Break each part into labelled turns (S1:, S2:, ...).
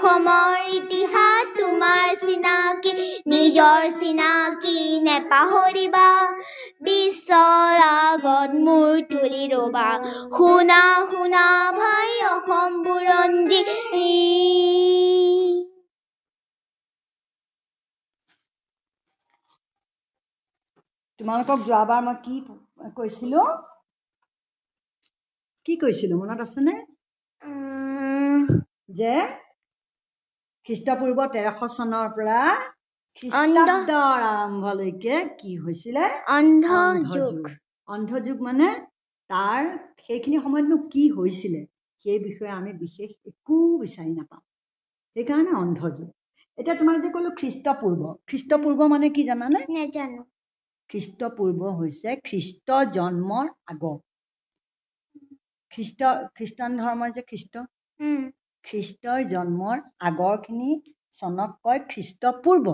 S1: অসমৰ ইতিহাস তোমাৰ চিনাকি নিজৰ চিনাকি নেপাহৰিবা বিশ্বৰ আগত মূৰ তুলি ৰবা। শুনা শুনা ভাই অসম বুৰঞ্জী।
S2: তোমালোকক যোৱাবাৰ মই কি কৈছিলো? কি কৈছিলো? মনত আছেনে? যে খ্ৰীষ্টপূৰ্ব তেৰশ চনৰ পৰা খ্ৰীষ্টাব্দৰ আৰম্ভলৈকে কি হৈছিলে?
S1: অন্ধযুগ।
S2: অন্ধযুগ মানে তাৰ সেইখিনি সময়তনো কি হৈছিলে? সেই বিষয়ে আমি বিশেষ একো বিচাৰি নাপাওঁ। সেইকাৰণে অন্ধযুগ। এতিয়া তোমাক যে ক'লো খ্ৰীষ্টপূৰ্ব খ্ৰীষ্টপূৰ্ব মানে কি জানানে?
S1: নেজানো।
S2: খ্ৰীষ্টপূৰ্ব হৈছে খ্ৰীষ্ট জন্মৰ আগৰ খ্ৰীষ্ট খ্ৰীষ্টান ধৰ্মৰ যে খ্ৰীষ্ট? খ্ৰীষ্টৰ জন্মৰ আগৰখিনি চনক কয় খ্ৰীষ্টপূৰ্ব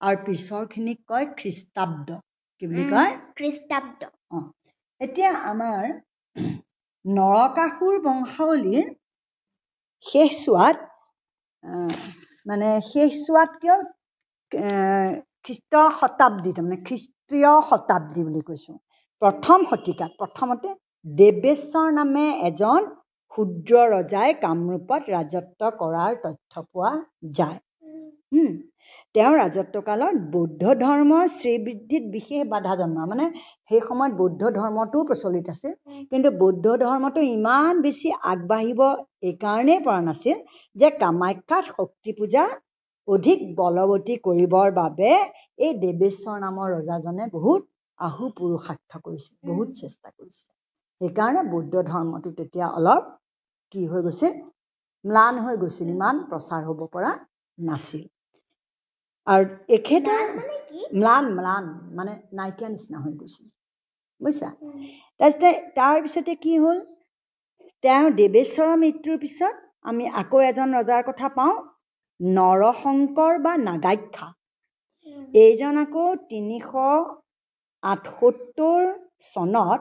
S2: আৰু পিছৰখিনিক কয় খ্ৰীষ্টাব্দ। কি বুলি কয়?
S1: খ্ৰীষ্টাব্দ।
S2: এতিয়া আমাৰ নৰকাসুৰ বংশাৱলীৰ শেষচোৱাত মানে শেষচোৱাত কিয় খ্ৰীষ্ট শতাব্দী তাৰমানে খ্ৰীষ্টীয় শতাব্দী বুলি কৈছোঁ। প্ৰথম শতিকাত প্ৰথমতে দেৱেশ্বৰ নামে এজন ক্ষুদ্ৰ ৰজাই কামৰূপত ৰাজত্ব কৰাৰ তথ্য পোৱা যায়। তেওঁ ৰাজত্ব কালত বৌদ্ধ ধৰ্মৰ শ্ৰীবৃদ্ধিত বিশেষ বাধা জন্মা মানে সেই সময়ত বৌদ্ধ ধৰ্মটোও প্ৰচলিত আছিল। কিন্তু বৌদ্ধ ধৰ্মটো ইমান বেছি আগবাঢ়িব এইকাৰণেই পৰা নাছিল যে কামাখ্যাত শক্তি পূজা অধিক বলৱতী কৰিবৰ বাবে এই দেৱেশ্বৰ নামৰ ৰজাজনে বহুত আহু পুৰুষাৰ্থ কৰিছিল বহুত চেষ্টা কৰিছিল। সেইকাৰণে বৌদ্ধ ধৰ্মটো তেতিয়া অলপ কি হৈ গৈছিল ম্লান হৈ গৈছিল ইমান প্ৰচাৰ হ'ব পৰা নাছিল। আৰু এখেতৰ ম্লান ম্লান মানে নাইকিয়া নিচিনা হৈ গৈছিল বুজিছা? তাৰপিছতে তাৰপিছতে কি হ'ল? তেওঁ দেৱেশ্বৰৰ মৃত্যুৰ পিছত আমি আকৌ এজন ৰজাৰ কথা পাওঁ নৰশংকৰ বা নাগাখ্যা এইজন আকৌ তিনিশ আঠসত্তৰ চনত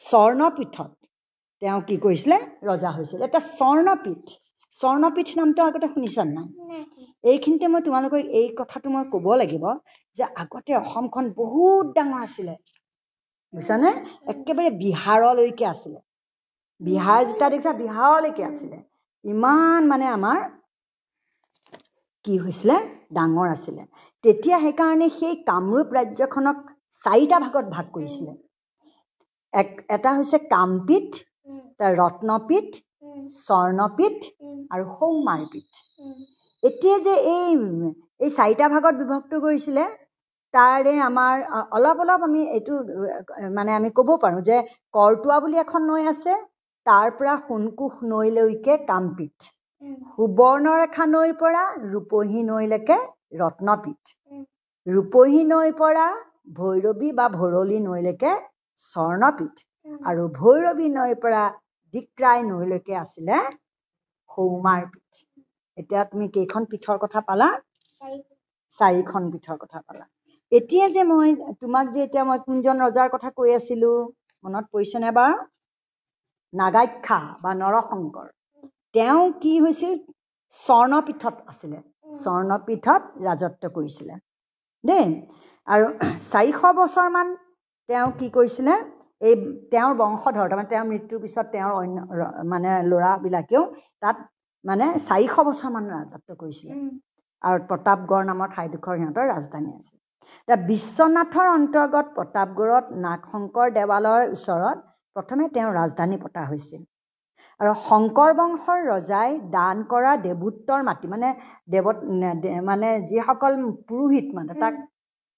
S2: স্বৰ্ণপীঠত। তেওঁ কি কৰিছিলে? ৰজা হৈছিল। এটা স্বৰ্ণপীঠ। স্বৰ্ণপীঠ নামটো আগতে শুনিছা নাই। এইখিনিতে মই তোমালোকক এই কথাটো মই ক'ব লাগিব যে আগতে অসমখন বহুত ডাঙৰ আছিলে। বুজিছানে? একেবাৰে বিহাৰলৈকে আছিলে। বিহাৰ যেতিয়া দেখিছা বিহাৰলৈকে আছিলে। ইমান মানে আমাৰ কি হৈছিলে? ডাঙৰ আছিলে। তেতিয়া সেইকাৰণে সেই কামৰূপ ৰাজ্যখনক চাৰিটা ভাগত ভাগ কৰিছিলে। এক এটা হৈছে কামপীঠ ৰত্নপীঠ স্বৰ্ণপীঠ আৰু সৌমাৰপীঠ এতিয়া যে এই এই চাৰিটা ভাগত বিভক্ত কৰিছিলে তাৰে আমাৰ অলপ অলপ আমি এইটো মানে আমি ক'ব পাৰোঁ যে কৰটোৱা বুলি এখন নৈ আছে তাৰ পৰা সোণকোষ নৈলৈকে কামপীঠ। সুবৰ্ণৰেখা নৈৰ পৰা ৰূপহী নৈলৈকে ৰত্নপীঠ। ৰূপহী নৈৰ পৰা ভৈৰৱী বা ভৰলী নৈলৈকে স্বৰ্ণপীঠ। আৰু ভৈৰৱী নৈৰ পৰা দিক্ৰাই নৈলৈকে আছিলে সৌমাৰ পীঠ। এতিয়া তুমি কেইখন পীঠৰ কথা পালা? চাৰিখন পীঠৰ কথা পালা। এতিয়া যে মই তোমাক যে এতিয়া মই কোনজন ৰজাৰ কথা কৈ আছিলো মনত পৰিছেনে বাৰু? নাগাখ্যা বা নৰশংকৰ। তেওঁ কি হৈছিল? স্বৰ্ণপীঠত আছিলে। স্বৰ্ণপীঠত ৰাজত্ব কৰিছিলে। দেই। আৰু চাৰিশ বছৰমান তেওঁ কি কৰিছিলে? এই তেওঁৰ বংশধৰ তাৰমানে তেওঁৰ মৃত্যুৰ পিছত তেওঁৰ অন্য মানে ল'ৰাবিলাকেও তাত মানে চাৰিশ বছৰমান ৰাজত্ব কৰিছিলে। আৰু প্ৰতাপগড় নামৰ ঠাইডোখৰ সিহঁতৰ ৰাজধানী আছিল এতিয়া বিশ্বনাথৰ অন্তৰ্গত প্ৰতাপগড়ত নাগশংকৰ দেৱালয়ৰ ওচৰত প্ৰথমে তেওঁ ৰাজধানী পতা হৈছিল। আৰু শংকৰ বংশৰ ৰজাই দান কৰা দেৱোত্তৰ মাটি মানে দেৱত মানে যিসকল পুৰোহিত মানে তাক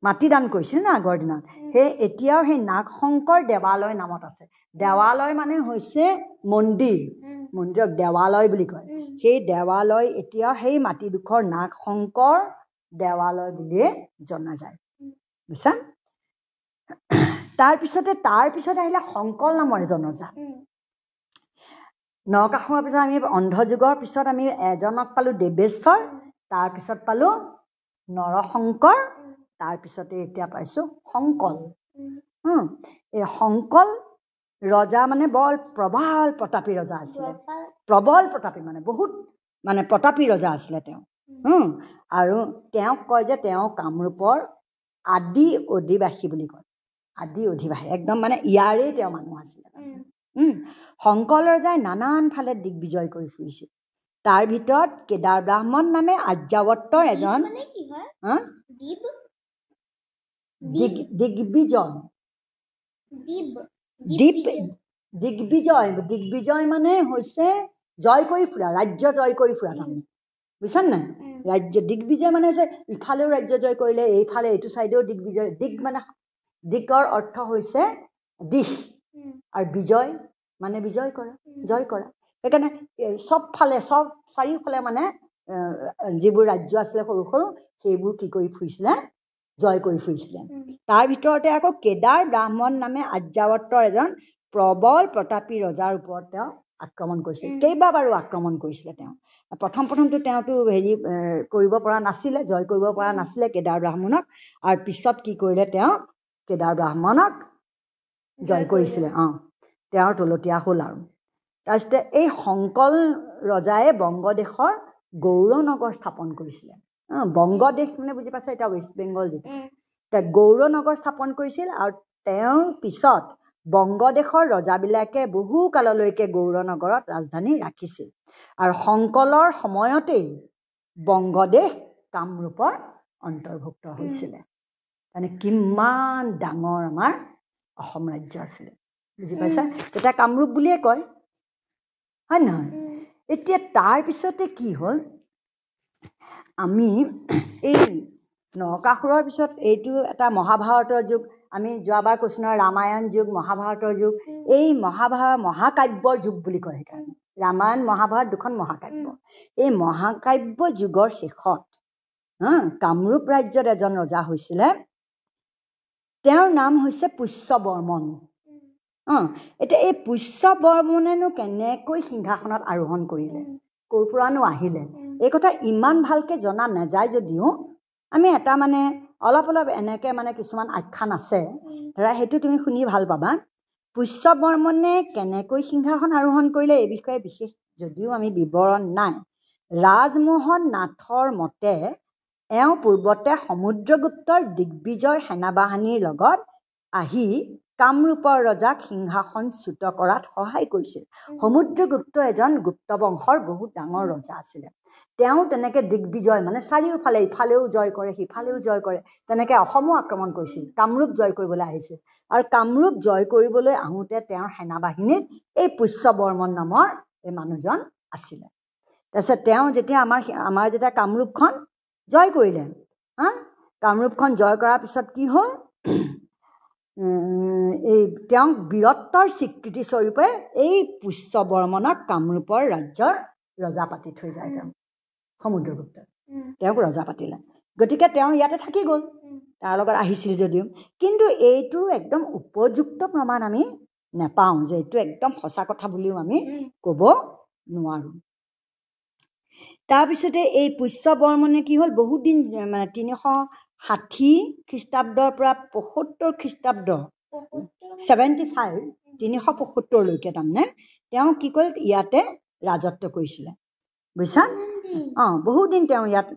S2: মাটি দান কৰিছিল না আগৰ দিনত সেই এতিয়াও সেই নাগশংকৰ দেৱালয় নামত আছে। দেৱালয় মানে হৈছে মন্দিৰ। মন্দিৰক দেৱালয় বুলি কয়। সেই দেৱালয় এতিয়াও সেই মাটিডোখৰ নাগশংকৰ দেৱালয় বুলিয়ে জনা যায়। বুজিছা? তাৰপিছতে তাৰপিছতে আহিলে শংকৰ নামৰ এজন ৰজা। নৰকাসুৰৰ পিছত আমি অন্ধযুগৰ পিছত আমি এজনক পালো দেৱেশ্বৰ তাৰপিছত পালো নৰশংকৰ তাৰপিছতে এতিয়া পাইছো শংকল এই শংকল ৰজা মানে বৰ প্ৰবল প্ৰতাপী ৰজা আছিলে। প্ৰবল। প্ৰতাপী মানে বহুত মানে প্ৰতাপী ৰজা আছিলে তেওঁ। হুম আৰু তেওঁক কয় যে তেওঁ কামৰূপৰ আদি অধিবাসী বুলি কয়। আদি অধিবাসী একদম মানে ইয়াৰেই তেওঁ মানুহ আছিলে শংকৰ ৰজাই নানান ফালে দিগ্বিজয় কৰি ফুৰিছিল তাৰ ভিতৰত কেদাৰ ব্ৰাহ্মণ নামে আৰ্যাৱৰ্তৰ এজন
S1: মানে কি হয়
S2: হা?
S1: দ্বীপ
S2: দিগ দিগ্বিজয়
S1: দ্বীপ
S2: দ্বীপ দিগ্বিজয় দিগ্বিজয় মানে হৈছে জয় কৰি ফুৰা ৰাজ্য জয় কৰি ফুৰা তাৰমানে বুজিছা নাই ৰাজ্য দিগ্বিজয় মানে হৈছে ইফালেও ৰাজ্য জয় কৰিলে এইফালে এইটো চাইডেও দিগ্বিজয় দিগ মানে দিগৰ অৰ্থ হৈছে দিশ। আৰু বিজয় মানে বিজয় কৰা জয় কৰা। সেইকাৰণে এ, চব ফালে চব চাৰিওফালে মানে যিবোৰ ৰাজ্য আছিলে সৰু সৰু সেইবোৰ কি কৰি ফুৰিছিলে জয় কৰি ফুৰিছিলে তাৰ ভিতৰতে আকৌ কেদাৰ ব্ৰাহ্মণ নামে আৰ্যাৱৰ্তৰ এজন প্ৰবল প্ৰতাপী ৰজাৰ ওপৰত তেওঁ আক্ৰমণ কৰিছিল। কেইবাবাৰো আক্ৰমণ কৰিছিলে তেওঁ। প্ৰথম প্ৰথমটো তেওঁতো হেৰি কৰিব পৰা নাছিলে জয় কৰিব পৰা নাছিলে কেদাৰ ব্ৰাহ্মণক। আৰু পিছত কি কৰিলে তেওঁ? কেদাৰ ব্ৰাহ্মণক জয় কৰিছিলে অঁ। তেওঁৰ তলতীয়া হ'ল আৰু। তাৰপিছতে এই শংকল ৰজাই বংগদেশৰ গৌৰনগৰ স্থাপন কৰিছিলে। বংগদেশ মানে বুজি পাইছে এতিয়া ৱেষ্ট বেংগল যিটো গৌৰনগৰ স্থাপন কৰিছিল আৰু তেওঁৰ পিছত বংগদেশৰ ৰজাবিলাকে বহু কাললৈকে গৌৰনগৰত ৰাজধানী ৰাখিছিল। আৰু শংকলৰ সময়তেই বংগদেশ কামৰূপৰ অন্তৰ্ভুক্ত হৈছিলে। মানে কিমান ডাঙৰ আমাৰ অসম ৰাজ্য আছিলে। বুজি পাইছা? তেতিয়া কামৰূপ বুলিয়ে কয়। হয় নহয়? এতিয়া তাৰ পিছতে কি হ'ল? আমি এই নৰকাসুৰৰ পিছত এইটো এটা মহাভাৰতৰ যুগ। আমি যোৱাবাৰ কৈছো নহয় ৰামায়ণ যুগ মহাভাৰতৰ যুগ। এই মহাভাৰত মহাকাব্যৰ যুগ বুলি কয় সেইকাৰণে। ৰামায়ণ মহাভাৰত দুখন মহাকাব্য। এই মহাকাব্য যুগৰ শেষত কামৰূপ ৰাজ্যত এজন ৰজা হৈছিলে। তেওঁৰ নাম হৈছে পুষ্য বৰ্মন
S1: উম,
S2: অঁ এতিয়া এই পুষ্য বৰ্মনেনো কেনেকৈ সিংহাসনত আৰোহণ কৰিলে? ক'ৰ পৰানো আহিলে? এই কথা ইমান ভালকে জনা নাযায় যদিও আমি এটা মানে অলপ অলপ এনেকে মানে কিছুমান আখ্যান আছে। ধৰা সেইটো তুমি শুনি ভাল পাবা। পুষ্য বৰ্মনে কেনেকৈ সিংহাসন আৰোহণ কৰিলে এই বিষয়ে বিশেষ যদিও আমি বিৱৰণ নাই। ৰাজমোহন নাথৰ মতে এওঁ পূৰ্বতে সমুদ্ৰগুপ্তৰ দিগ্বিজয় সেনাবাহিনীৰ লগত আহি কামৰূপৰ ৰজাক সিংহাসনচ্যুত কৰাত সহায় কৰিছিল। সমুদ্ৰগুপ্ত এজন গুপ্ত বংশৰ বহুত ডাঙৰ ৰজা আছিলে। তেওঁ তেনেকে দিগ্বিজয় মানে চাৰিওফালে ইফালেও জয় কৰে সিফালেও জয় কৰে তেনেকে অসমো আক্ৰমণ কৰিছিল কামৰূপ জয় কৰিবলৈ আহিছিল। আৰু কামৰূপ জয় কৰিবলৈ আহোঁতে তেওঁৰ সেনাবাহিনীত এই পুষ্য বৰ্মন নামৰ এই মানুহজন আছিলে। তাৰপিছত তেওঁ যেতিয়া আমাৰ আমাৰ যেতিয়া কামৰূপখন জয় কৰিলে হা? কামৰূপখন জয় কৰাৰ পিছত কি হ'ল? এই তেওঁক বীৰত্বৰ স্বীকৃতি স্বৰূপে এই পুষ্য বৰ্মনক কামৰূপৰ ৰাজ্যৰ ৰজা পাতি থৈ যায় তেওঁ সমুদ্ৰগুপ্ত। তেওঁক ৰজা পাতিলে। গতিকে তেওঁ ইয়াতে থাকি গ'ল তাৰ লগত আহিছিল যদিও। কিন্তু এইটো একদম উপযুক্ত প্ৰমাণ আমি নেপাওঁ যে এইটো একদম সঁচা কথা বুলিও আমি ক'ব নোৱাৰোঁ। তাৰপিছতে এই পুষ্য বৰ্মনে কি হ'ল বহুত দিন মানে তিনিশ ষাঠি খ্ৰীষ্টাব্দৰ পৰা পঁসত্তৰ খ্ৰীষ্টাব্দ ছেভেণ্টি ফাইভ তিনিশ পঁসত্তৰলৈকে তাৰমানে তেওঁ কি কৰিলে ইয়াতে ৰাজত্ব কৰিছিলে। বুজিছা। অঁ বহুত দিন তেওঁ ইয়াত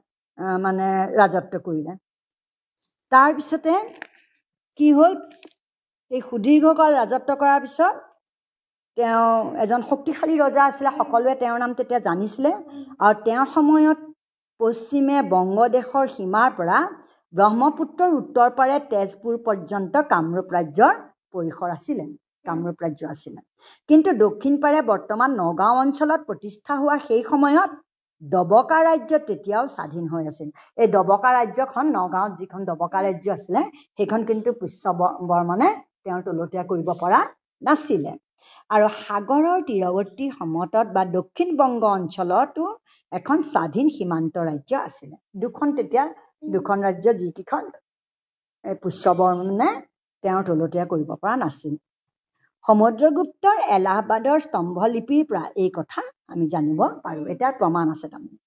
S2: মানে ৰাজত্ব কৰিলে। তাৰপিছতে কি হ'ল এই সুদীৰ্ঘকাল ৰাজত্ব কৰাৰ পিছত তেওঁ এজন শক্তিশালী ৰজা আছিলে সকলোৱে তেওঁৰ নাম তেতিয়া জানিছিলে। আৰু তেওঁৰ সময়ত পশ্চিমে বংগদেশৰ সীমাৰ পৰা ব্ৰহ্মপুত্ৰৰ উত্তৰ পাৰে তেজপুৰ পৰ্যন্ত কামৰূপ ৰাজ্যৰ পৰিসৰ আছিলে কামৰূপ ৰাজ্য আছিলে। কিন্তু দক্ষিণ পাৰে বৰ্তমান নগাঁও অঞ্চলত প্ৰতিষ্ঠা হোৱা সেই সময়ত দবকা ৰাজ্য তেতিয়াও স্বাধীন হৈ আছিল। এই দবকা ৰাজ্যখন নগাঁৱত যিখন দবকা ৰাজ্য আছিলে সেইখন কিন্তু পুষ্য বৰ্মনে তেওঁৰ তলতীয়া কৰিব পৰা নাছিলে। আৰু সাগৰৰ তীৰৱৰ্তী সমতট বা দক্ষিণ বংগ অঞ্চলতো এখন স্বাধীন সীমান্ত ৰাজ্য আছিলে। দুখন তেতিয়া দুখন ৰাজ্য যিকেইখন এই পুষ্য বৰ্মনে তেওঁৰ তলতীয়া কৰিব পৰা নাছিল। সমুদ্ৰগুপ্তৰ এলাহাবাদৰ স্তম্ভলিপিৰ পৰা এই কথা আমি জানিব পাৰোঁ। এটাৰ প্ৰমাণ আছে তাৰমানে।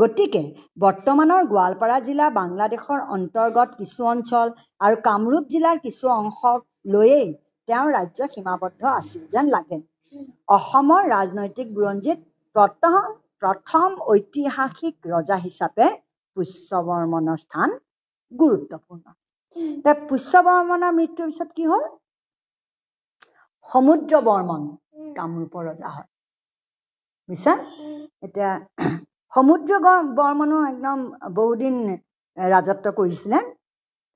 S2: গতিকে বৰ্তমানৰ গোৱালপাৰা জিলা বাংলাদেশৰ অন্তৰ্গত কিছু অঞ্চল আৰু কামৰূপ জিলাৰ কিছু অংশক লৈয়েই তেওঁৰ ৰাজ্য সীমাবদ্ধ আছিল যেন লাগে। অসমৰ ৰাজনৈতিক বুৰঞ্জীত প্ৰথম প্ৰথম ঐতিহাসিক ৰজা হিচাপে পুষ্যবৰ্মনৰ স্থান গুৰুত্বপূৰ্ণ এতিয়া পুষ্যবৰ্মনৰ মৃত্যুৰ পিছত কি হ'ল? সমুদ্ৰ বৰ্মন কামৰূপৰ ৰজা হয়। বুজিছা? এতিয়া সমুদ্ৰ বৰ্মনো একদম বহুদিন ৰাজত্ব কৰিছিলে।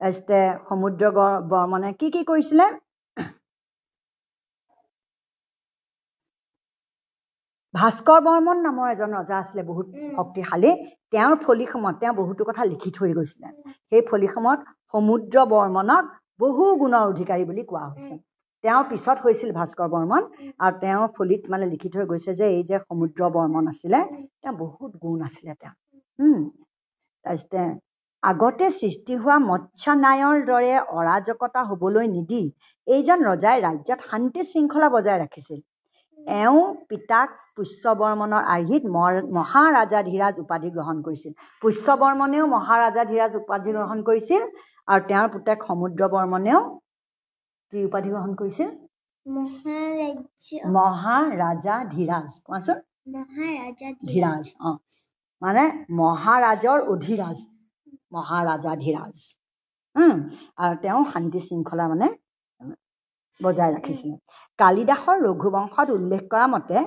S2: তাৰপিছতে সমুদ্ৰ বৰ্মনে কি কি কৰিছিলে? ভাস্কৰ বৰ্মন নামৰ এজন ৰজা আছিলে বহুত শক্তিশালী। তেওঁৰ ফলিসমত তেওঁ বহুতো কথা লিখি থৈ গৈছিলে। সেই ফলিসমত সমুদ্ৰ বৰ্মনক বহু গুণৰ অধিকাৰী বুলি কোৱা হৈছে। তেওঁৰ পিছত হৈছিল ভাস্কৰ বৰ্মন আৰু তেওঁৰ ফলিত মানে লিখি থৈ গৈছে যে এই যে সমুদ্ৰ বৰ্মন আছিলে তেওঁ বহুত গুণ আছিলে তেওঁ। তাৰপিছতে আগতে সৃষ্টি হোৱা মৎস্যনায়ৰ দৰে অৰাজকতা হবলৈ নিদি এইজন ৰজাই ৰাজ্যত শান্তি শৃংখলা বজাই ৰাখিছিল। এওঁ পিতাক পুষ্যবৰ্মনৰ আৰ্হিত মহাৰাজাধিৰাজ উপাধি গ্ৰহণ কৰিছিল। পুষ্যবৰ্মনেও মহাৰাজাধিৰাজ উপাধি গ্ৰহণ কৰিছিল আৰু তেওঁৰ পুতেক সমুদ্ৰ বৰ্মনেও কি উপাধি গ্ৰহণ কৰিছিল? মহাৰাজা ধীৰাজ। কোৱাচোন? ধীৰাজ। অ। মানে মহাৰাজৰ অধিৰাজ। মহাৰাজাধিৰাজ আৰু তেওঁ শান্তি শৃংখলা মানে বজাই ৰাখিছিলে। কালিদাসৰ ৰঘুবংশত উল্লেখ কৰা মতে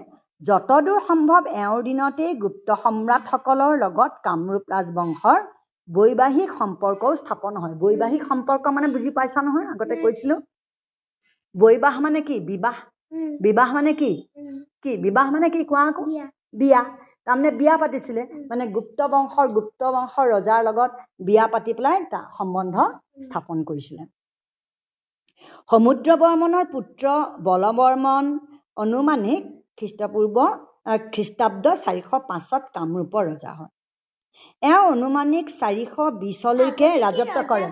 S2: যতদূৰ সম্ভৱ এওঁৰ দিনতেই গুপ্ত সম্ৰাটসকলৰ লগত কামৰূপ ৰাজবংশৰ বৈবাহিক সম্পৰ্কও স্থাপন হয়। বৈবাহিক সম্পৰ্ক মানে বুজি পাইছা নহয়? আগতে কৈছিলো। বৈবাহ মানে কি? বিবাহ। বিবাহ মানে কি? কি? বিবাহ মানে কি? কোৱা আকৌ। বিয়া। তাৰমানে বিয়া পাতিছিলে। মানে গুপ্ত বংশৰ গুপ্ত বংশৰ ৰজাৰ লগত বিয়া পাতি পেলাই সম্বন্ধ স্থাপন কৰিছিলে। সমুদ্ৰ বৰ্মনৰ পুত্ৰ বলবৰ্মন অনুমানিক খ্ৰীষ্টপূৰ্ব খ্ৰীষ্টাব্দ চাৰিশ পাঁচত কামৰূপৰ ৰজা হয়। এওঁ অনুমানিক চাৰিশ বিছলৈকে ৰাজত্ব কৰে।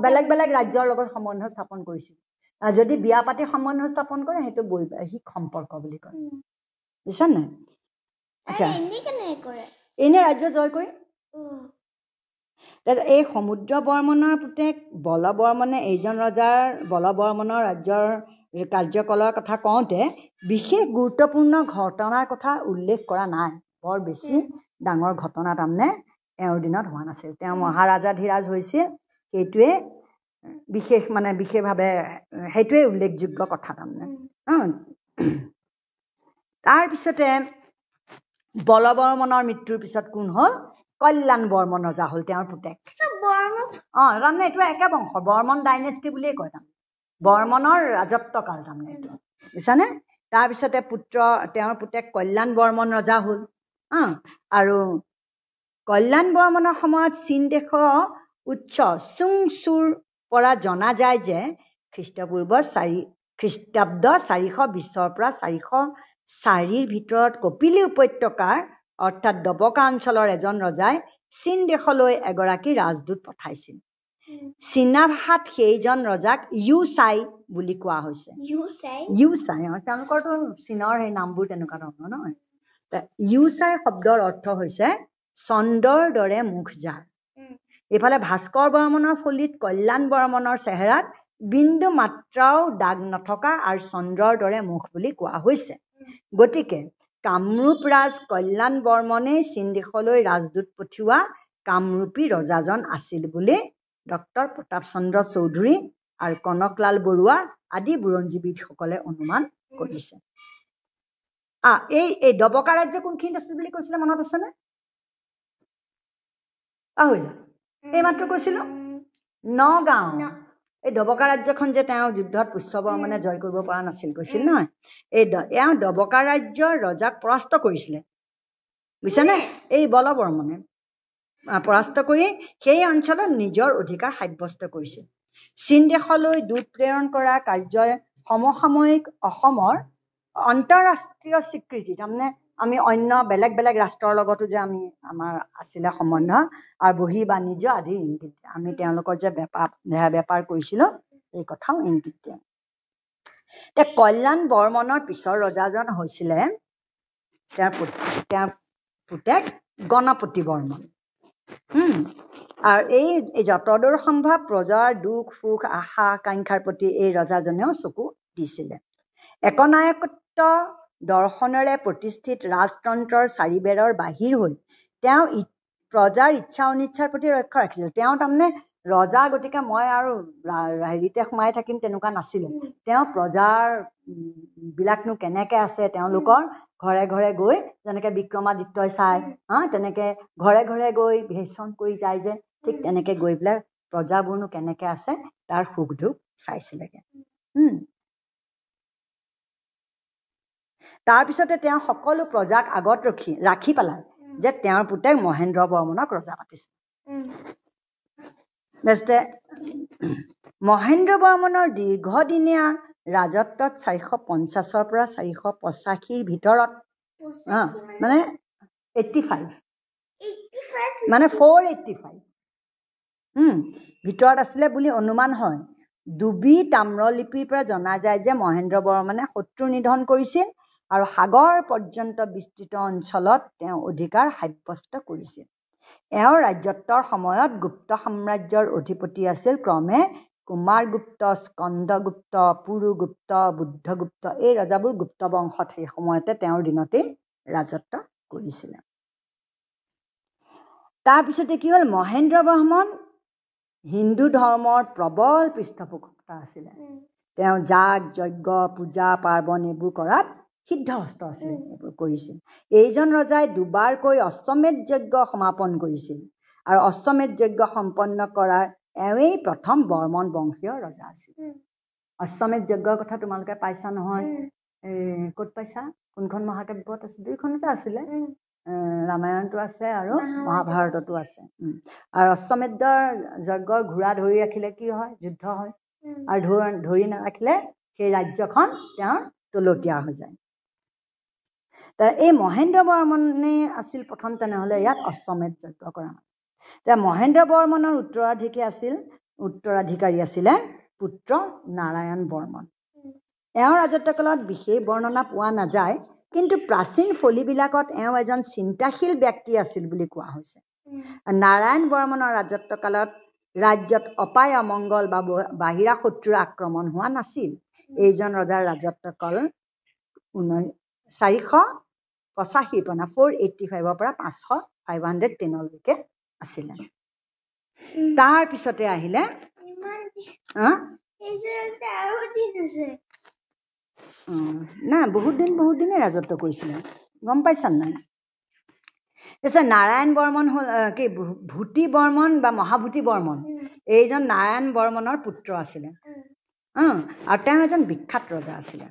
S2: বেলেগ বেলেগ ৰাজ্যৰ লগত সম্বন্ধ স্থাপন কৰিছিল। যদি বিয়া পাতি সম্বন্ধ স্থাপন কৰে সেইটো বৈবাহিক সম্পৰ্ক বুলি কয়। বুজিছা নাই? আচ্ছা। এনে ৰাজ্য জয় কৰি। এই সমুদ্ৰ বৰ্মনৰ পুতেক বলবৰ্মনে এইজন ৰজাৰ বলবৰ্মনৰ ৰাজ্যৰ কাৰ্যকলাপৰ কথা কওঁতে বিশেষ গুৰুত্বপূৰ্ণ ঘটনাৰ কথা উল্লেখ কৰা নাই। বৰ বেছি ডাঙৰ ঘটনা তাৰমানে এওঁৰ দিনত হোৱা নাছিল। তেওঁ মহাৰাজাধিৰাজ হৈছিল। সেইটোৱে বিশেষ মানে বিশেষভাৱে সেইটোৱে উল্লেখযোগ্য কথা তাৰমানে। তাৰপিছতে বলবৰ্মনৰ মৃত্যুৰ পিছত কোন হ'ল? কল্যাণ বৰ্মন ৰজা হ'ল তেওঁৰ পুতেক। অঁ তাৰমানে এইটো একে বংশ বৰ্মন ডাইনেষ্টি বুলিয়ে কয় তাৰমানে। বৰ্মনৰ ৰাজত্ব কাল তাৰমানে এইটো বুজিছানে? তাৰপিছতে পুত্ৰ তেওঁৰ পুতেক কল্যাণ বৰ্মন ৰজা হ'ল আৰু কল্যাণ বৰ্মনৰ সময়ত চীন দেশৰ উৎস চুং চুৰ পৰা জনা যায় যে খ্ৰীষ্টপূৰ্ব চাৰি খ্ৰীষ্টাব্দ চাৰিশ বিছৰ পৰা চাৰিশ চাৰিৰ ভিতৰত কপিলী উপত্যকাৰ অৰ্থাৎ দবকা অঞ্চলৰ এজন ৰজাই চীন দেশলৈ এগৰাকী ৰাজদূত পঠাইছিল। চীনা ভাষাত সেইজন ৰজাক ইউ চাই বুলি কোৱা হৈছে। ইউ চাই? তেওঁলোকৰতো চীনৰ সেই নামবোৰ তেনেকুৱা ধৰণৰ নহয়। ইউ চাই শব্দৰ অৰ্থ হৈছে চন্দ্ৰৰ দৰে মুখ যাৰ। এইফালে ভাস্কৰ বৰ্মনৰ ফলিত কল্যাণ বৰ্মনৰ চেহেৰাত বিন্দু মাত্ৰাও দাগ নথকা আৰু চন্দ্ৰৰ দৰে মুখ বুলি কোৱা হৈছে। গতিকে কামৰূপ ৰাজ কল্যাণ বৰ্মনেই চীন দেশলৈ ৰাজদূত পঠিওৱা কামৰূপী ৰজাজন আছিল বুলি ডক্টৰ প্ৰতাপ চন্দ্ৰ চৌধুৰী আৰু কনকলাল বৰুৱা আদি বুৰঞ্জীবিদসকলে অনুমান কৰিছে। আহ এই এই দবকা ৰাজ্য কোনখিনিত আছিল বুলি কৈছিলে মনত আছেনে? পাহৰিলা। এই মাত্ৰ কৈছিলো নগাঁও। এই দবকা ৰাজ্যখন যে তেওঁ যুদ্ধত পুষ্যবৰ্মনে জয় কৰিব পৰা নাছিল কৈছিল নহয়? এই এওঁ দবকা ৰাজ্যৰ ৰজাক পৰাস্ত কৰিছিলে। বুজিছানে? এই বলবৰ্মনে পৰাস্ত কৰি সেই অঞ্চলত নিজৰ অধিকাৰ সাব্যস্ত কৰিছিল চীন দেশলৈ দূত প্ৰেৰণ কৰা কাৰ্যই সমসাময়িক অসমৰ আন্তঃৰাষ্ট্ৰীয় স্বীকৃতি তাৰমানে আমি অন্য বেলেগ বেলেগ ৰাষ্ট্ৰৰ লগতো যে আমি আমাৰ আছিলে সম্বন্ধ আৰু বহি বাণিজ্য আদি ইংগিত আমি তেওঁলোকৰ যে বেপাৰ বেপাৰ কৰিছিলোঁ এই কথাও ইংগিত দিয়ে। এতিয়া কল্যাণ বৰ্মনৰ পিছৰ ৰজাজন হৈছিলে তেওঁৰ তেওঁৰ পুতেক গণপতি বৰ্মন। আৰু এই যতদূৰ সম্ভৱ প্ৰজাৰ দুখ সুখ আশা আকাংক্ষাৰ প্ৰতি এই ৰজাজনেও চকু দিছিলে। একনায়কত্ব দৰ্শনেৰে প্ৰতিষ্ঠিত ৰাজতন্ত্ৰৰ চাৰিবেৰৰ বাহিৰ হৈ তেওঁ প্ৰজাৰ ইচ্ছা অনিচ্ছাৰ প্ৰতি লক্ষ্য ৰাখিছিল। তেওঁ তাৰমানে ৰজা গতিকে মই আৰু হেৰিতে সোমাই থাকিম তেনেকুৱা নাছিলে। তেওঁ প্ৰজাৰ উম, বিলাকনো কেনেকে আছে তেওঁলোকৰ ঘৰে ঘৰে গৈ যেনেকে বিক্ৰমাদিত্যই চাই হা তেনেকে ঘৰে ঘৰে গৈ ভেষণ কৰি যায় যে ঠিক তেনেকে গৈ পেলাই প্ৰজাবোৰনো কেনেকে আছে তাৰ সুখ দুখ চাইছিলেগে তাৰপিছতে তেওঁ সকলো প্ৰজাক আগত ৰখি ৰাখি পেলাই যে তেওঁৰ পুতেক মহেন্দ্ৰ বৰ্মনক ৰজা পাতিছে। তাৰপিছতে মহেন্দ্ৰ বৰ্মনৰ দীৰ্ঘদিনীয়া ৰাজত্বত চাৰিশ পঞ্চাছৰ পৰা চাৰিশ পঁচাশীৰ ভিতৰত মানে এইট্টি ফাইভ মানে ফ'ৰ এইট্টি ফাইভ ভিতৰত আছিলে বুলি অনুমান হয়। ডুবি তাম্ৰলিপিৰ পৰা জনা যায় যে মহেন্দ্ৰ বৰ্মনে শত্ৰু নিধন কৰিছিল আৰু সাগৰ পৰ্যন্ত বিস্তৃত অঞ্চলত তেওঁ অধিকাৰ সাব্যস্ত কৰিছিল। এওঁৰ ৰাজত্বৰ সময়ত গুপ্ত সাম্ৰাজ্যৰ অধিপতি আছিল ক্ৰমে কুমাৰগুপ্ত স্কন্দগুপ্ত পুৰুগুপ্ত বুদ্ধগুপ্ত এই ৰজাবোৰ গুপ্ত বংশত সেই সময়তে তেওঁৰ দিনতেই ৰাজত্ব কৰিছিলে। তাৰপিছতে কি হ'ল? মহেন্দ্ৰ বৰ্মন হিন্দু ধৰ্মৰ প্ৰবল পৃষ্ঠপোষকতা আছিলে। তেওঁ যাগ যজ্ঞ পূজা পাৰ্বণ এইবোৰ কৰাত সিদ্ধহস্ত আছিল এইবোৰ কৰিছিল। এইজন ৰজাই দুবাৰকৈ অশ্বমেধ যজ্ঞ সমাপন কৰিছিল আৰু অশ্বমেধ যজ্ঞ সম্পন্ন কৰাৰ এওঁৱেই প্ৰথম বৰ্মন বংশীয় ৰজা আছিল। অশ্বমেধ যজ্ঞৰ কথা তোমালোকে পাইছা নহয়? এই ক'ত পাইছা? কোনখন মহাকাব্যত আছে? দুইখনতে আছিলে। এ, ৰামায়ণতো আছে আৰু
S1: মহাভাৰততো
S2: আছে। আৰু অশ্বমেধৰ যজ্ঞৰ ঘোঁৰা ধৰি ৰাখিলে কি হয়? যুদ্ধ হয়। আৰু ধৰি নাৰাখিলে সেই ৰাজ্যখন তেওঁৰ তলতীয়া হৈ যায়। এই মহেন্দ্ৰ বৰ্মনে আছিল প্ৰথম তেনেহ'লে ইয়াত অশ্বমেধ যজ্ঞ কৰা এতিয়া মহেন্দ্ৰ বৰ্মনৰ উত্তৰাধিকাৰী আছিল উত্তৰাধিকাৰী আছিলে পুত্ৰ নাৰায়ণ বৰ্মন। এওঁৰ ৰাজত্বকালত বিশেষ বৰ্ণনা পোৱা নাযায় কিন্তু প্ৰাচীন ফলিবিলাকত এওঁ এজন চিন্তাশীল ব্যক্তি আছিল বুলি কোৱা হৈছে। নাৰায়ণ বৰ্মনৰ ৰাজত্বকালত ৰাজ্যত অপায় অমংগল বা বাহিৰা শত্ৰুৰ আক্ৰমণ হোৱা নাছিল। এইজন ৰজাৰ ৰাজত্বকাল ঊনৈছ চাৰিশ পঁচাশীৰ পৰা ফ'ৰ এইট্টি ফাইভৰ পৰা পাঁচশ ফাইভ হাণ্ড্ৰেড টেনলৈকে আছিলে। তাৰপিছতে আহিলে নাই বহুত দিন বহুত দিনেই ৰাজত্ব কৰিছিলে। গম পাইছা নাই? তাৰপিছত নাৰায়ণ বৰ্মন হ'ল কি ভূতি বৰ্মন বা মহাভূতি বৰ্মন? এইজন নাৰায়ণ বৰ্মনৰ পুত্ৰ আছিলে। আৰু তেওঁ এজন বিখ্যাত ৰজা আছিলে।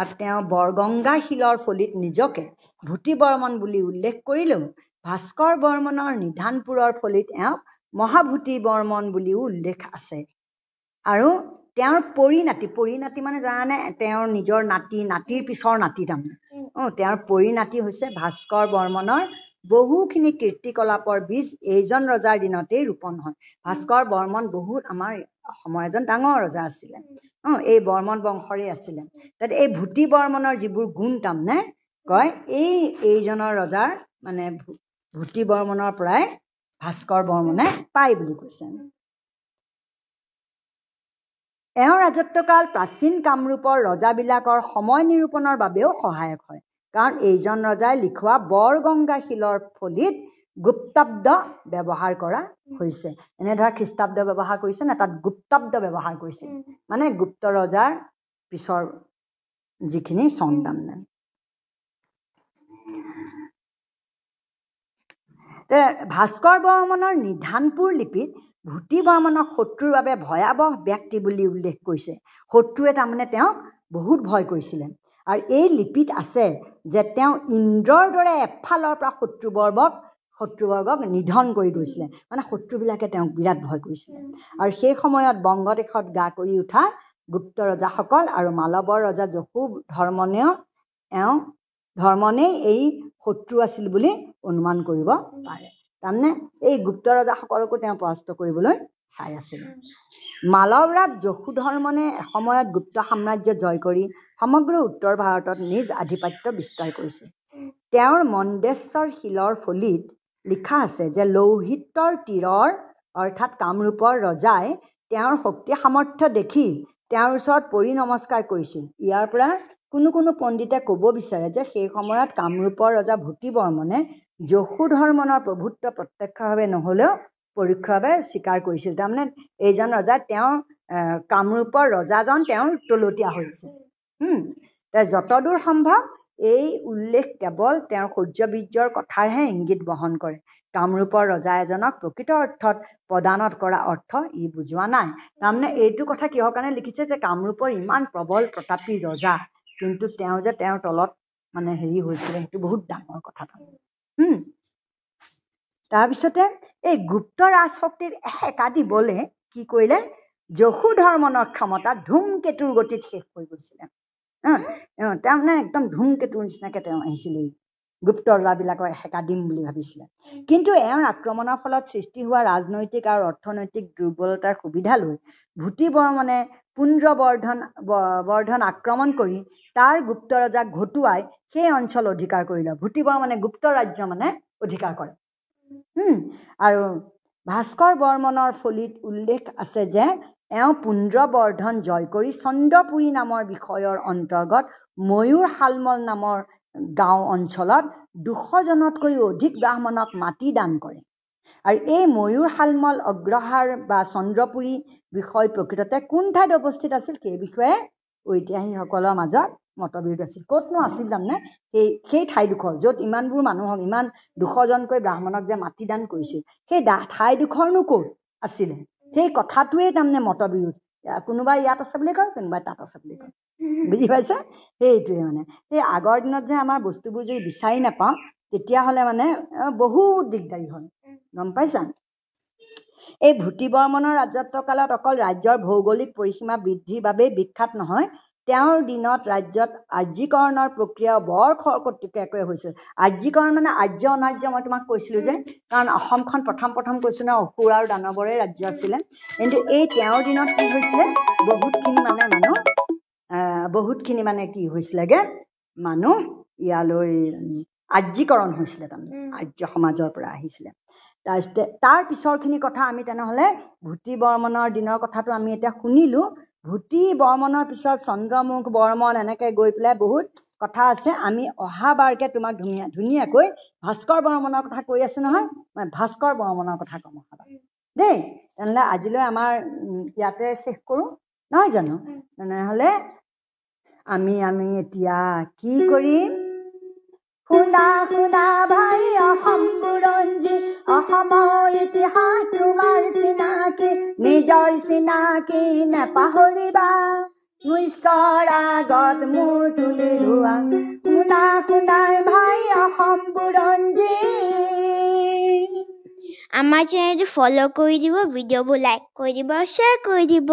S2: আৰু তেওঁ বৰগংগা শিলৰ ফলিত নিজকে ভূতি বৰ্মন বুলি উল্লেখ কৰিলেও ভাস্কৰ বৰ্মনৰ নিধানপুৰৰ ফলিত এওঁক মহাভূতি বৰ্মন বুলিও উল্লেখ আছে। আৰু তেওঁৰ পৰিণাতি পৰিণাতি মানে জানানে? তেওঁৰ নিজৰ নাতি নাতিৰ পিছৰ নাতি তাৰমানে। অঁ তেওঁৰ পৰিণাতি হৈছে ভাস্কৰ বৰ্মনৰ বহুখিনি কীৰ্তিকলাপৰ বীজ এইজন ৰজাৰ দিনতেই ৰোপণ হয়। ভাস্কৰ বৰ্মন বহুত আমাৰ অসমৰ এজন ডাঙৰ ৰজা আছিলে। অঁ এই বৰ্মন বংশৰে আছিলে। তাত এই ভূতি বৰ্মনৰ যিবোৰ গুণ তাৰমানে কয় এই এইজনৰ ৰজাৰ মানে ভূতি বৰ্মনৰ পৰাই ভাস্কৰ বৰ্মনে পায় বুলি কৈছে। এওঁৰ ৰাজত্বকাল প্ৰাচীন কামৰূপৰ ৰজাবিলাকৰ সময় নিৰূপণৰ বাবেও সহায়ক হয় কাৰণ এইজন ৰজাই লিখোৱা বৰগংগা শিলৰ ফলিত গুপ্তাব্দ ব্যৱহাৰ কৰা হৈছে। এনে ধৰা খ্ৰীষ্টাব্দ ব্যৱহাৰ কৰিছে না? তাত গুপ্তাব্দ ব্যৱহাৰ কৰিছে। মানে গুপ্ত ৰজাৰ পিছৰ যিখিনি চন তাৰমানে ভাস্কৰ বৰ্মনৰ নিধানপুৰ লিপিত ভূতি বৰ্মনক শত্ৰুৰ বাবে ভয়াৱহ ব্যক্তি বুলি উল্লেখ কৰিছে। শত্ৰুৱে তাৰমানে তেওঁক বহুত ভয় কৰিছিলে। আৰু এই লিপিত আছে যে তেওঁ ইন্দ্ৰৰ দৰে এফালৰ পৰা শত্ৰুবৰ্গক শত্ৰুবৰ্গক নিধন কৰি গৈছিলে। মানে শত্ৰুবিলাকে তেওঁক বিৰাট ভয় কৰিছিলে। আৰু সেই সময়ত বংগদেশত গা কৰি উঠা গুপ্ত ৰজাসকল আৰু মালৱৰ ৰজা যশু ধৰ্মনেও এওঁ ধৰ্মনেই এই শত্ৰু আছিল বুলি অনুমান কৰিব পাৰে। তাৰমানে এই গুপ্ত ৰজাসকলকো তেওঁ পৰাস্ত কৰিবলৈ চাই আছিলে। মালৱৰাজ যশু ধৰ্মনে এসময়ত গুপ্ত সাম্ৰাজ্য জয় কৰি সমগ্ৰ উত্তৰ ভাৰতত নিজ আধিপত্য বিস্তাৰ কৰিছিল তেওঁৰ মন্দেশ্বৰ শিলৰ ফলিত লিখা আছে যে লৌহিত্যৰ তীৰৰ অৰ্থাৎ কামৰূপৰ ৰজাই তেওঁৰ শক্তি সামৰ্থ্য দেখি তেওঁৰ ওচৰত পৰি নমস্কাৰ কৰিছিল। ইয়াৰ পৰা কোনো কোনো পণ্ডিতে ক'ব বিচাৰে যে সেই সময়ত কামৰূপৰ ৰজা ভূতি বৰ্মনে যশোধৰ্মনৰ প্ৰভুত্ব প্ৰত্যক্ষভাৱে নহ'লেও পৰোক্ষভাৱে স্বীকাৰ কৰিছিল। তাৰমানে এইজন ৰজাই তেওঁৰ কামৰূপৰ ৰজাজন তেওঁৰ তলতীয়া হৈছে যতদূৰ সম্ভৱ এই উল্লেখ কেৱল তেওঁৰ সূৰ্যবীৰ্যৰ কথাৰহে ইংগিত বহন কৰে। কামৰূপৰ ৰজা এজনক প্ৰকৃত অৰ্থত প্ৰদানত কৰা অৰ্থ ই বুজোৱা নাই। তাৰমানে এইটো কথা কিহৰ কাৰণে লিখিছে যে কামৰূপৰ ইমান প্ৰবল প্ৰতাপী ৰজা কিন্তু তেওঁ যে তেওঁৰ তলত মানে হেৰি হৈছিলে সেইটো বহুত ডাঙৰ কথা তাৰপিছতে এই গুপ্ত ৰাজশক্তিত একা দিবলৈ কি কৰিলে? যশোধৰ্মনৰ ক্ষমতা ধুমকেতুৰ গতিত শেষ হৈ গৈছিলে। তাৰমানে একদম ধুমকেতুৰ নিচিনাকে তেওঁ আহিছিলে গুপ্ত ৰজাবিলাকক সেকা দিম বুলি ভাবিছিলে। কিন্তু এওঁৰ আক্ৰমণৰ ফলত সৃষ্টি হোৱা ৰাজনৈতিক আৰু অৰ্থনৈতিক দুৰ্বলতাৰ সুবিধা লৈ ভূতি বৰ্মনে পুঞ্জ বৰ্ধন আক্ৰমণ কৰি তাৰ গুপ্ত ৰজাক ঘটুৱাই সেই অঞ্চল অধিকাৰ কৰিলে ভূতি বৰ্মনে গুপ্ত ৰাজ্য মানে অধিকাৰ কৰে। আৰু ভাস্কৰ বৰ্মনৰ ফলিত উল্লেখ আছে যে এওঁ পুঞ্জ বৰ্ধন জয় কৰি চন্দ্ৰপুৰী নামৰ বিষয়ৰ অন্তৰ্গত ময়ূৰ শালমল নামৰ গাঁও অঞ্চলত দুশজনতকৈও অধিক ব্ৰাহ্মণক মাটি দান কৰে। আৰু এই ময়ূৰ শালমল অগ্ৰহাৰ বা চন্দ্ৰপুৰী বিষয় প্ৰকৃততে কোন ঠাইত অৱস্থিত আছিল সেই বিষয়ে ঐতিহাসিকসকলৰ মাজত মতবিৰোধ আছিল। ক'তনো আছিল জানে সেই সেই ঠাইডোখৰ য'ত ইমানবোৰ মানুহক ইমান দুশজনকৈ ব্ৰাহ্মণক যে মাটি দান কৰিছিল সেই ঠাইডোখৰনো ক'ত আছিলে? সেই কথাটোৱেই তাৰমানে মতবিৰোধ। কোনোবাই ইয়াত আছে বুলি কয় কোনোবাই তাত আছে বুলি কয় বুজি পাইছে সেইটোৱে মানে। সেই আগৰ দিনত যে আমাৰ বস্তুবোৰ যদি বিচাৰি নাপাওঁ তেতিয়াহ'লে মানে বহুত দিগদাৰী হয়। গম পাইছা? এই ভূতি বৰ্মনৰ ৰাজত্ব কালত অকল ৰাজ্যৰ ভৌগোলিক পৰিসীমা বৃদ্ধিৰ বাবেই বিখ্যাত নহয় তেওঁৰ দিনত ৰাজ্যত আৰ্যীকৰণৰ প্ৰক্ৰিয়া বৰ খৰকটীয়াকৈ হৈছিল। আৰ্যীকৰণ মানে আৰ্য অনাৰ্য মই তোমাক কৈছিলো যে কাৰণ অসমখন প্ৰথম প্ৰথম কৈছো ন অসুৰ আৰু দানৱৰে ৰাজ্য আছিলে। কিন্তু এই তেওঁৰ দিনত কি হৈছিলে বহুতখিনি মানে মানুহ বহুতখিনি মানে কি হৈছিলেগে মানুহ ইয়ালৈ আৰ্যীকৰণ হৈছিলে তাৰমানে আৰ্য সমাজৰ পৰা আহিছিলে। তাৰ পিছৰখিনি কথা আমি তেনেহ'লে ভূতি বৰ্মনৰ দিনৰ কথাটো আমি এতিয়া শুনিলো। ভূতি বৰ্মনৰ পিছত চন্দ্ৰমুখ বৰ্মন এনেকে গৈ পেলাই বহুত কথা আছে। আমি অহাবাৰকে তোমাক ধুনীয়া ধুনীয়াকৈ ভাস্কৰ বৰ্মনৰ কথা কৈ আছো নহয়। মই ভাস্কৰ বৰ্মনৰ কথা কম অহাবাৰ। দেই তেনেহ'লে আজিলৈ আমাৰ ইয়াতে শেষ কৰোঁ। নহয় জানো? তেনেহ'লে আমি আমি এতিয়া কি কৰিম? শুনা শুনা ভাই অসম বুৰঞ্জী অসমৰ ইতিহাস তোমাৰ চিনাকি নিজৰ চিনাকি নেপাহৰিবা নিশ্চৰ আগত মোৰ তুলি ৰোৱা শুনা শুনাই ভাই অসম বুৰঞ্জী
S1: আমাৰ চেনেলটো ফ'ল' কৰি দিব ভিডিঅ'বোৰ লাইক কৰি দিব শ্বেয়াৰ কৰি দিব